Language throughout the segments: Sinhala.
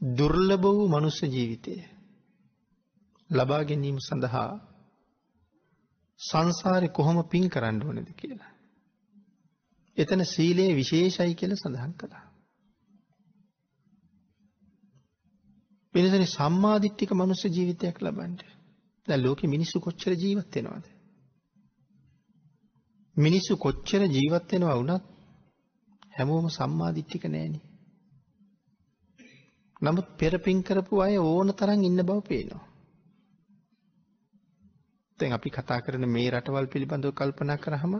දුර්ලභ වූ මනුස්ස ජීවිතය ලබා ගැනීම සඳහා සංසාරය කොහොම පින් කරන්න ඕනෙද කියලා. එතන සීලයේ විශේෂයි කියල සඳහන් කළා. වෙනසනි සම්මාධිට්ටික මනුස්ස ජීවිතයක් ලබන්ට දැ ලෝක මිනිස්සු කොච්චර ජීවත්වෙනවාද. මිනිස්සු කොච්චර ජීවත්වෙනවා වුනත් හැමෝම සම්මාධිට්ටික නෑනේ. නමුත් පෙරපින් කරපු අය ඕන තරන් ඉන්න බව පේනවා. තැන් අපි කතා කරන මේ රටවල් පිළිබඳව කල්පනා කරහම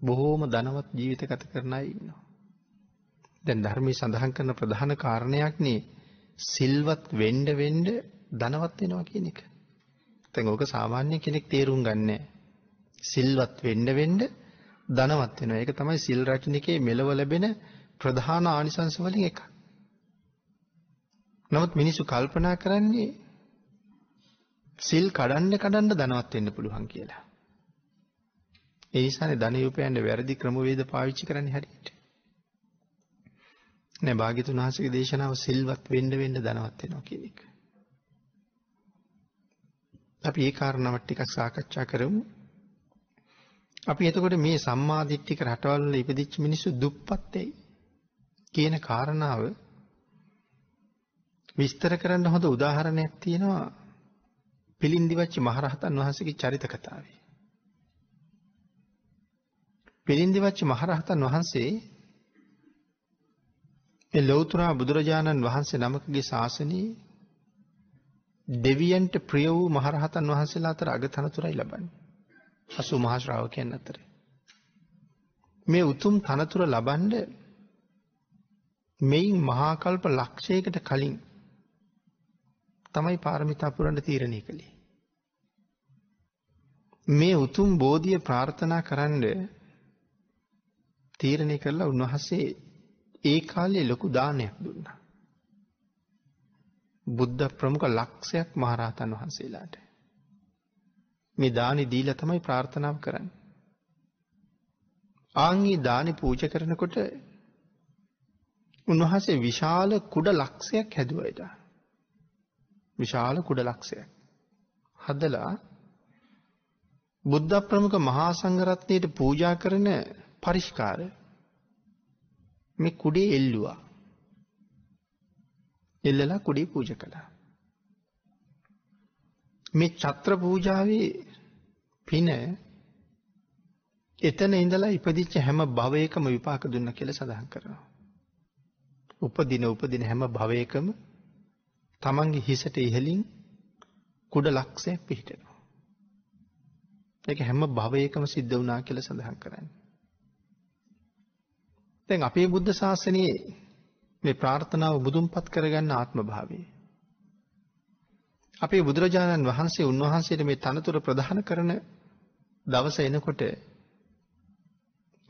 බොහෝම ධනවත් ජීවිත ගත කරනයි ඉන්නවා. දැන් ධර්මය සඳහන් කරන ප්‍රධාන කාරණයක්නේ සිල්වත් වෙන්ඩ වෙන්ඩ ධනවත් වෙනවා කියන එක. තැන් ඕක සාමාන්‍ය කෙනෙක් තේරුම් ගන්න. සිල්වත් වෙන්ඩ වෙන්ඩ ධනවත් වෙන එක තමයි සිල් රචන එකේ මෙලව ලැබෙන ප්‍රධාන ආනිසංස වලින් එක. නමුත් මිනිස්සු කල්පනා කරන්නේ සිල් කඩන්න කඩන්න ධනවත් වෙන්න පුළුවන් කියලා. ඒ නිසානේ ධන යූපයන්ට වැරදි ක්‍රමවේද පාවිච්චි කරන්න හරියට. නෑ භාග්‍යතුන් වහන්සේගේ දේශනාව සිල්වත් වෙන්න වෙන්න ධනවත් වෙනවා කියන එක. අපි ඒ කාරණාවත් ටිකක් සාකච්ඡා කරමු. අපි එතකොට මේ සම්මාදිට්ඨික රටවල් වල ඉපදිච්ච මිනිස්සු දුප්පත් වෙයි කියන කාරණාව විස්තර කරන්න හොඳ උදාහරණයක් තියෙනවා පිළින්දිවච්චි මහරහතන් වහන්සේගේ චරිත කතාවේ. පිළින්දිවච්චි මහරහතන් වහන්සේ ඒ ලෞතුරා බුදුරජාණන් වහන්සේ නමකගේ ශාසනයේ දෙවියන්ට ප්‍රිය වූ මහරහතන් වහන්සේලා අතර අගතනතුරයි ලබන්නේ. අසු මහශ්‍රාවකයන් අතර. මේ උතුම් තනතුර ලබන්ඩ මෙයින් මහාකල්ප ලක්ෂයකට කලින් තමයි පාරමිතා පුරන්ට තීරණය කළේ. මේ උතුම් බෝධිය ප්‍රාර්ථනා කරන්න තීරණය කරලා උන්වහසේ ඒ කාලේ ලොකු දානයක් දුන්න. බුද්ධ ප්‍රමුඛ ලක්ෂයක් මහරහතන් වහන්සේලාට. මේ දානි දීල තමයි ප්‍රාර්ථනාව කරන්න. ආංගේ දානි පූජ කරනකොට උන්වහසේ විශාල කුඩ ලක්ෂයක් හැදුවයිට. විශාල කුඩ ලක්ෂයක්. හදලා බුද්ධ ප්‍රමුඛ මහා සංඝරත්නයට පූජා කරන පරිෂ්කාර මේ කුඩේ එල්ලුවා. එල්ලලා කුඩේ පූජ කළා. මේ චත්‍ර පූජාවේ පින එතන ඉඳලා ඉපදිච්ච හැම භවයකම විපාක දුන්න කියලා සඳහන් කරනවා. උපදින උපදින හැම භවයකම තමන්ගේ හිසට ඉහලින් කුඩ ලක්ෂයක් පිහිටනවා. ඒක හැම භවයකම සිද්ධ වුණා කියලා සඳහන් කරන්නේ. දැන් අපේ බුද්ධ ශාසනයේ මේ ප්‍රාර්ථනාව මුදුන්පත් කරගන්න ආත්ම භාවය. අපේ බුදුරජාණන් වහන්සේ උන්වහන්සේට මේ තනතුර ප්‍රධාන කරන දවස එනකොට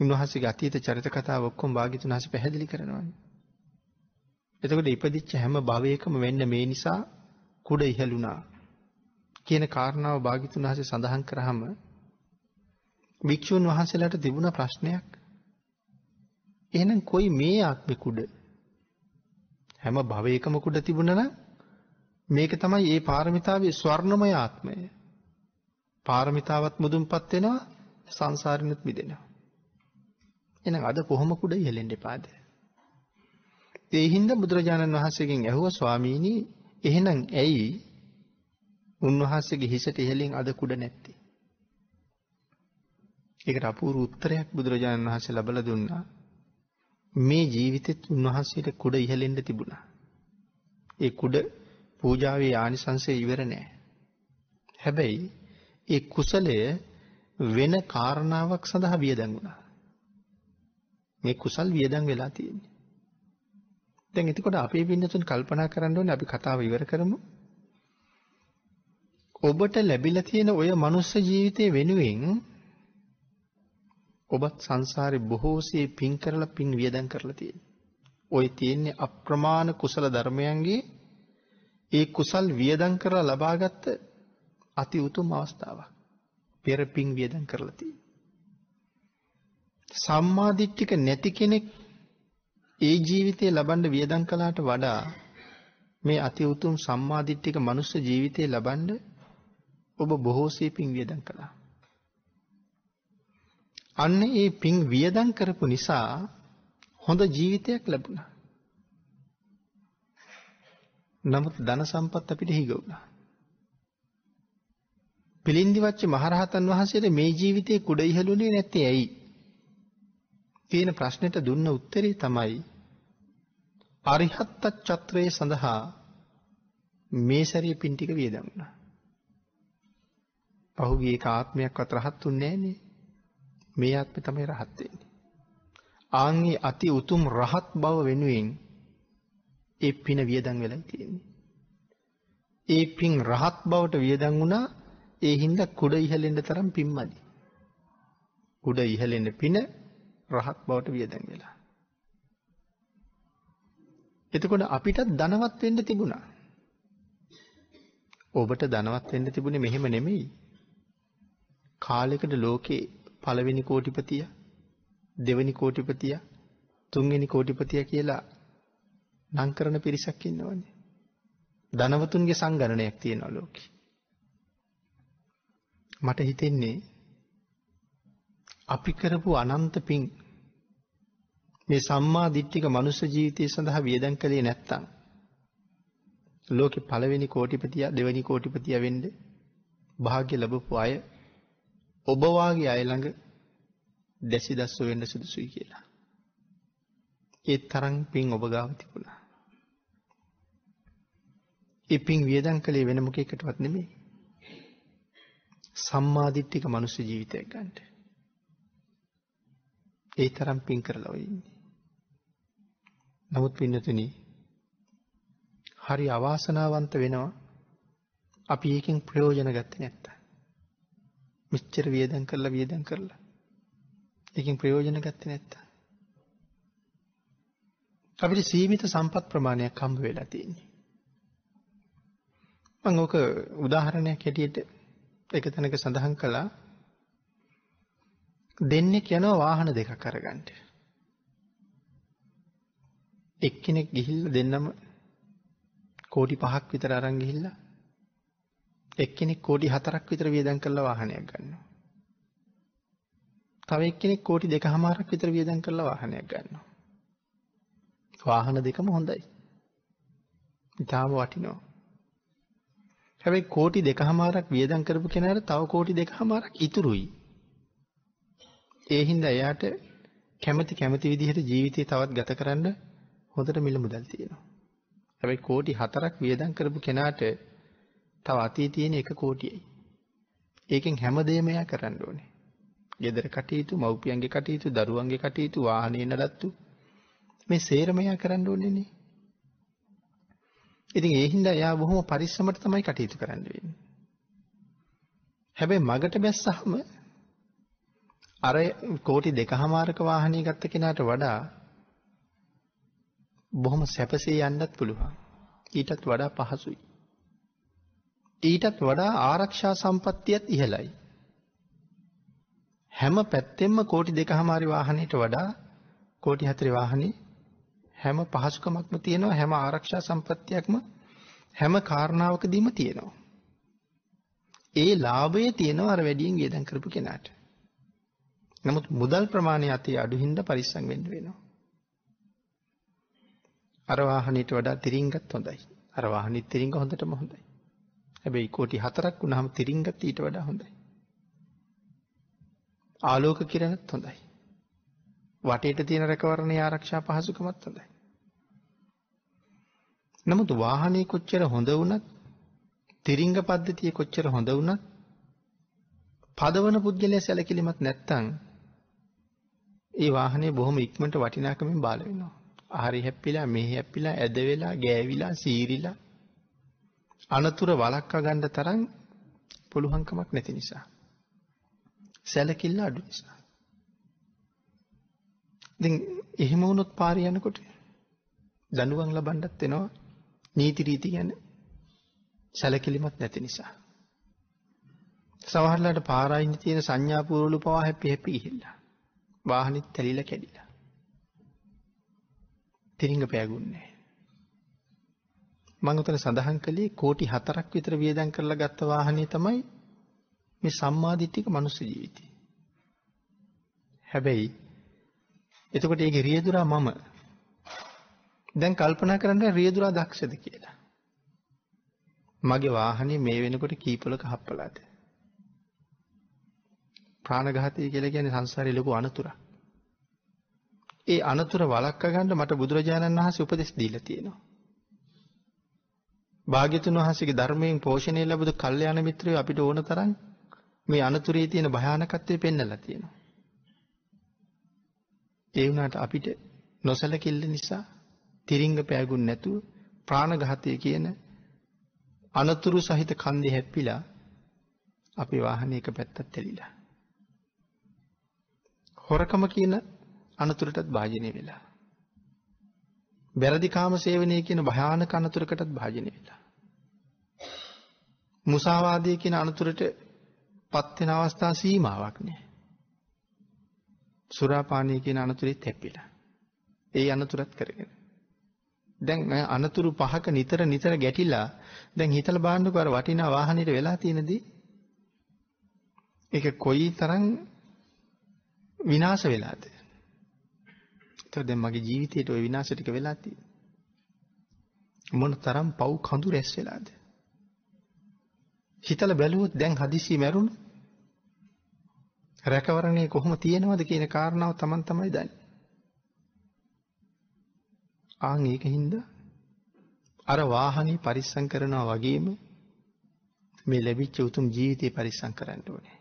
උන්වහන්සේ අතීත චරිත කතාව ඔක්කොම භාග්‍යතුන් වහන්සේ පැහැදිලි කරනවා. එතකොට ඉපදිච්ච හැම භවයකම වෙන්න මේ නිසා කුඩ ඉහළුණා. කියන කාරණාව භාග්‍යතුන් වහන්සේ සඳහන් කරාම භික්ෂුන් වහන්සේලාට තිබුණ ප්‍රශ්නයක්. එහෙනම් කොයි මේ ආත්මෙ කුඩ? හැම භවයකම කුඩ තිබුණන මේක තමයි ඒ පාරමිතාවේ ස්වර්ණමය ආත්මය. පාරමිතාවත් මුදුන් පත්වෙනවා සංසාරනුත් මිදෙනවා. එන අද කොහොම කුඩ ඉහලෙන්ඩ පාද ඒහින්ද බුදුරජාණන් වහන්සේගෙන් ඇහුව ස්වාමීණී එහෙනම් ඇයි උන්වහන්සේගේ හිසට ඉහලින් අද කුඩ නැත්තේ ඒකට අපූරු උත්තරයක් බුදුරජාණන් වහන්සේ ලබල දුන්නා මේ ජීවිතෙත් උන්වහන්සේට කුඩ ඉහලෙන්ඩ තිබුණා. ඒ කුඩ පූජාවේ ආනිසංසය ඉවර නෑ. හැබැයි ඒ කුසලය වෙන කාරණාවක් සඳහා වියදැන් වුණා. මේ කුසල් වියදන් වෙලා තියෙන්නේ. දැන් එතකොට අපේ පින්නතුන් කල්පනා කරන්න ඕනේ අපි කතාව ඉවර කරමු. ඔබට ලැබිලා තියෙන ඔය මනුස්ස ජීවිතය වෙනුවෙන් ඔබත් සංසාරේ බොහෝසේ පින් කරලා පින් වියදම් කරලා තියෙන. ඔය තියෙන්නේ අප්‍රමාණ කුසල ධර්මයන්ගේ ඒ කුසල් වියදම් කරලා ලබාගත්ත අති උතුම් අවස්ථාවක්. පෙර පින් වියදම් කරලා තියෙන. සම්මාදිට්ඨික නැති කෙනෙක් ඒ ජීවිතය ලබන්න වියදම් කළාට වඩා මේ අති උතුම් සම්මාදිට්ඨික මනුස්ස ජීවිතය ලබන්න ඔබ බොහෝසේ පින් වියදම් කළා. අන්න ඒ පින් වියදම් කරපු නිසා හොඳ ජීවිතයක් ලැබුණා. නමුත් ධන සම්පත් අපිට හිග වුණා. පිළින්දිවච්ච මහරහතන් වහන්සේට මේ ජීවිතේ කුඩ ඉහළුනේ නැත්තේ ඇයි? කියන ප්‍රශ්නෙට දුන්න උත්තරේ තමයි අරිහත්ත චත්‍රයේ සඳහා මේ සැරේ පින් ටික වියදම් වුණා. පහුගිය එක ආත්මයක්වත් රහත් උන්නේ නැහනේ. මේ ආත්මේ තමයි රහත් වෙන්නේ. ආන්ගේ අති උතුම් රහත් බව වෙනුවෙන් ඒ පින වියදම් වෙලා තියෙන්නේ. ඒ පින් රහත් බවට වියදම් වුණා ඒ හින්දා කුඩ ඉහලෙන්න තරම් පින්මදි. කුඩ ඉහලෙන්න පින රහත් බවට වියදම් වෙලා. එතකොට අපිටත් ධනවත් වෙන්න තිබුණා. ඔබට ධනවත් වෙන්න තිබුණේ මෙහෙම නෙමෙයි. කාලෙකට ලෝකේ පළවෙනි කෝටිපතිය, දෙවෙනි කෝටිපතිය, තුන්වෙනි කෝටිපතිය කියලා නම් කරන පිරිසක් ඉන්නවනේ. ධනවතුන්ගේ සංගණනයක් තියෙනවා ලෝකේ. මට හිතෙන්නේ අපි කරපු අනන්ත පින් මේ සම්මා දිට්ඨික මනුස්ස ජීවිතය සඳහා වියදම් කළේ නැත්තම් ලෝකෙ පළවෙනි කෝටිපතිය දෙවෙනි කෝටිපතිය වෙන්න භාග්‍ය ලැබපු අය ඔබ වාගේ අය ළඟ දැසිදස්සු වෙන්න සුදුසුයි කියලා. ඒ තරම් පින් ඔබ ගාව තිබුණා. ඒ පින් වියදම් කළේ වෙන මොකේකටවත් නෙමෙයි. සම්මාදිට්ඨික මනුස්ස ජීවිතයක් ගන්නට. ඒ තරම් පින් කරලා ඔය ඉන්නේ. නමුත් පින්නතුනි හරි අවාසනාවන්ත වෙනවා අපි ඒකෙන් ප්‍රයෝජන ගත්තේ නැත්තම්. මෙච්චර වියදම් කරලා වියදම් කරලා ඒකෙන් ප්‍රයෝජන ගත්තේ නැත්තම්. අපිට සීමිත සම්පත් ප්‍රමාණයක් හම්බ වෙලා තියෙන්නේ. මම ඕක උදාහරණයක් හැටියට එක තැනක සඳහන් කළා දෙන්නෙක් යනවා වාහන දෙකක් අරගන්න. එක්කෙනෙක් ගිහිල්ලා දෙන්නම කෝටි 5ක් විතර අරන් ගිහිල්ලා එක්කෙනෙක් කෝටි 4ක් විතර වියදම් කරලා වාහනයක් ගන්නවා. තව එක්කෙනෙක් කෝටි 2කමාරක් විතර වියදම් කරලා වාහනයක් ගන්නවා. වාහන දෙකම හොඳයි. ඉතාලම වටිනවා. හැබැයි කෝටි දෙකහමාරක් වියදම් කරපු කෙනාට තව කෝටි දෙකහමාරක් ඉතුරුයි. ඒ හින්දා එයාට කැමති කැමති විදිහට ජීවිතය තවත් ගත කරන්න හොඳට මිල මුදල් තියෙනවා. හැබැයි කෝටි 4ක් වියදම් කරපු කෙනාට තව අතී තියෙන එක කෝටියයි. ඒකෙන් හැමදේම එයා කරන්න ඕනේ. ගෙදර කටයුතු, මව්පියන්ගේ කටයුතු, දරුවන්ගේ කටයුතු, වාහනේ නඩත්තු මේ සේරම එයා කරන්න ඕනේනේ. ඉතින් ඒ හින්දා එයා බොහොම පරිස්සමට තමයි කටයුතු කරන්න වෙන්නේ. හැබැයි මගට බැස්සහම අර කෝටි දෙකහමාරක වාහනය ගත්ත කෙනාට වඩා බොහොම සැපසේ යන්නත් පුළුවන්. ඊටත් වඩා පහසුයි. ඊටත් වඩා ආරක්ෂා සම්පත්තියත් ඉහළයි. හැම පැත්තෙම කෝටි දෙකහමාරි වාහනයට වඩා කෝටි හතරි වාහනේ හැම පහසුකමක්ම තියෙනවා හැම ආරක්ෂා සම්පත්තියක්ම හැම කාරණාවකදීම තියෙනවා. ඒ ලාභය තියෙනවා අර වැඩියෙන් වියදම් කරපු කෙනාට. නමුත් මුදල් ප්‍රමාණය අතේ අඩු හින්දා පරිස්සම් වෙන්න වෙනවා. අර වාහනේට වඩා තිරින්ගත් හොඳයි. අර වාහනේ තිරින්ග හොඳටම හොඳයි. හැබැයි කෝටි 4ක් වුණාම තිරින්ගත් ඊට වඩා හොඳයි. ආලෝක කිරණත් හොඳයි. වටේට තියෙන රැකවරණයේ ආරක්ෂා පහසුකමත් හොඳයි. නමුත් වාහනේ කොච්චර හොඳ වුණත් තිරිංග පද්ධතිය කොච්චර හොඳ වුණත් පදවන පුද්ගලයා සැලකිලිමත් නැත්තම් ඒ වාහනේ බොහොම ඉක්මනට වටිනාකමින් බාල වෙනවා. ආහරි හැප්පිලා මෙහි හැප්පිලා ඇද වෙලා ගෑවිලා සීරිලා අනතුරු වළක්වා ගන්න තරම් පුළුවන්කමක් නැති නිසා. සැලකිල්ල අඩු නිසා. ඉතින් එහෙම වුණොත් පාරේ යනකොට දඬුවම් ලබන්නත් වෙනවා නීති රීති ගැන සැලකිලිමත් නැති නිසා. සමහරලාට පාරායින් තියෙන සංඥා පුරවලු පවා හැපි හැපි ගිහිල්ලා. වාහනෙත් තැලිලා කැඩිලා. තිරිංග පෑගුන්නේ. මං උතන සඳහන් කළේ කෝටි 4ක් විතර වියදම් කරලා ගත්ත වාහනේ තමයි මේ සම්මාදිට්ඨික මනුස්ස ජීවිතේ. හැබැයි එතකොට ඒකේ රියදුරා මම දැන් කල්පනා කරන්න රියදුරා දක්ෂද කියලා. මගේ වාහනේ මේ වෙනකොට කීපලක හප්පලාද? ප්‍රාණඝාතය කියලා කියන්නේ සංසාරේ ලොකු අනතුරක්. ඒ අනතුර වළක්වා ගන්න මට බුදුරජාණන් වහන්සේ උපදෙස් දීලා තියෙනවා. භාග්‍යතුන් වහන්සේගේ ධර්මයෙන් පෝෂණය ලැබුණු කල්යාණ මිත්‍රයෝ අපිට ඕන තරම් මේ අනතුරේ තියෙන භයානකත්වය පෙන්වලා තියෙනවා. ඒ වුණාට අපිට නොසලකිල්ල නිසා තිරිංග පෑගුන් නැතුව ප්‍රාණඝාතය කියන අනතුරු සහිත කන්දේ හැප්පිලා අපේ වාහනේ එක පැත්තක් තෙලිලා. හොරකම කියන අනතුරටත් භාජනය වෙලා. වැරදි කාම සේවනය කියන භයානක අනතුරකටත් භාජනය වෙලා. මුසාවාදය කියන අනතුරට පත්වෙන අවස්ථා සීමාවක් නෑ. සුරාපානය කියන අනතුරෙත් හැප්පිලා. ඒ අනතුරත් කරගෙන. දැන් අනතුරු පහක නිතර නිතර ගැටිලා දැන් හිතල බාණ්ඩුක අර වටිනා වාහනයට වෙලා තියෙනදී ඒක කොයි තරම් විනාශ වෙලාද? එතකොට දැන් මගේ ජීවිතේට ওই විනාශ ටික වෙලා තියෙන්නේ. මොන තරම් පව් කඳු රැස් වෙලාද? හිතලා බැලුවොත් දැන් හදිසියෙ මැරුණොත් රැකවරණේ කොහොම තියෙනවද කියන කාරණාව Taman තමයි දන්නේ. ආන් ඒකින්ද අර වාහනේ පරිස්සම් කරනවා වගේම මේ ලැබිච්ච උතුම් ජීවිතේ පරිස්සම් කරන්න ඕනේ.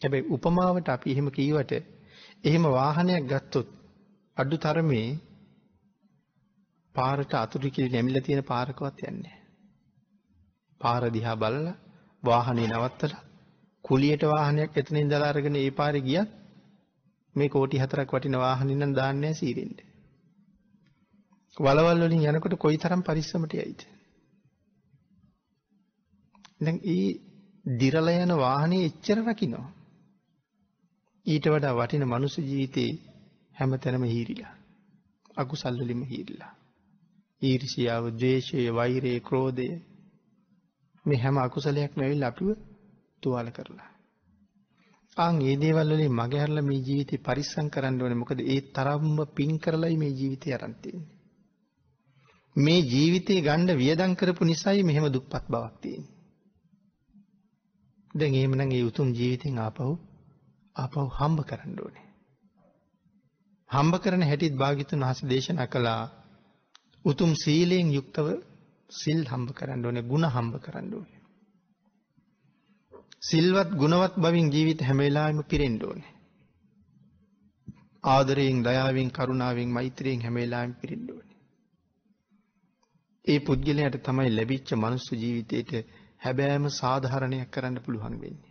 හැබැයි උපමාවට අපි එහෙම කීවට එහෙම වාහනයක් ගත්තොත් අඩු තරමේ පාරට අතුරු කිරි නැමිලා තියෙන පාරකවත් යන්නේ පාර දිහා බලලා වාහනේ නවත්තලා කුලියට වාහනයක් එතන ඉඳලා අරගෙන ඒ පාරේ ගියත් මේ කෝටි හතරක් වටින වාහනේ නම් දාන්නේ නැහැ සීරෙන්න. වලවල් වලින් යනකොට කොයිතරම් පරිස්සමට යයිද? දැන් ඊ දිරලා යන වාහනේ එච්චර රකින්නවා. ඊට වඩා වටින මනුස්ස ජීවිතේ හැමතැනම හීරිලා. අකුසල් වලින්ම හීරිලා. ඊර්ෂියාව, ද්වේෂය, වෛරය, ක්‍රෝධය මේ හැම අකුසලයක්ම ඇවිල්ලා අපිව තුවාල කරලා. ආන් ඒ දේවල් වලින් මගහැරලා මේ ජීවිතේ පරිස්සම් කරන්න ඕනේ. මොකද ඒ තරම්ම පින් කරලයි මේ ජීවිතේ අරන් තියෙන්නේ. මේ ජීවිතේ ගන්න වියදම් කරපු නිසායි මෙහෙම දුප්පත් බවක් තියෙන්නේ. දැන් එහෙමනම් ඒ උතුම් ජීවිතෙන් ආපහු ආපහු හම්බ කරන්න ඕනේ. හම්බ කරන හැටිත් භාග්‍යතුන් වහන්සේ දේශනා කළා උතුම් සීලයෙන් යුක්තව සිල් හම්බ කරන්න ඕනේ, ಗುಣ හම්බ කරන්න ඕනේ. සිල්වත් ගුණවත් බවින් ජීවිත හැම වෙලාවෙම පිරෙන්න ඕනේ. ආදරයෙන්, දයාවෙන්, කරුණාවෙන්, මෛත්‍රියෙන් හැම වෙලාවෙම පිරෙන්න ඕනේ. ඒ පුද්ගලයාට තමයි ලැබිච්ච මනුස්ස ජීවිතේට හැබෑම සාධාරණයක් කරන්න පුළුවන් වෙන්නේ.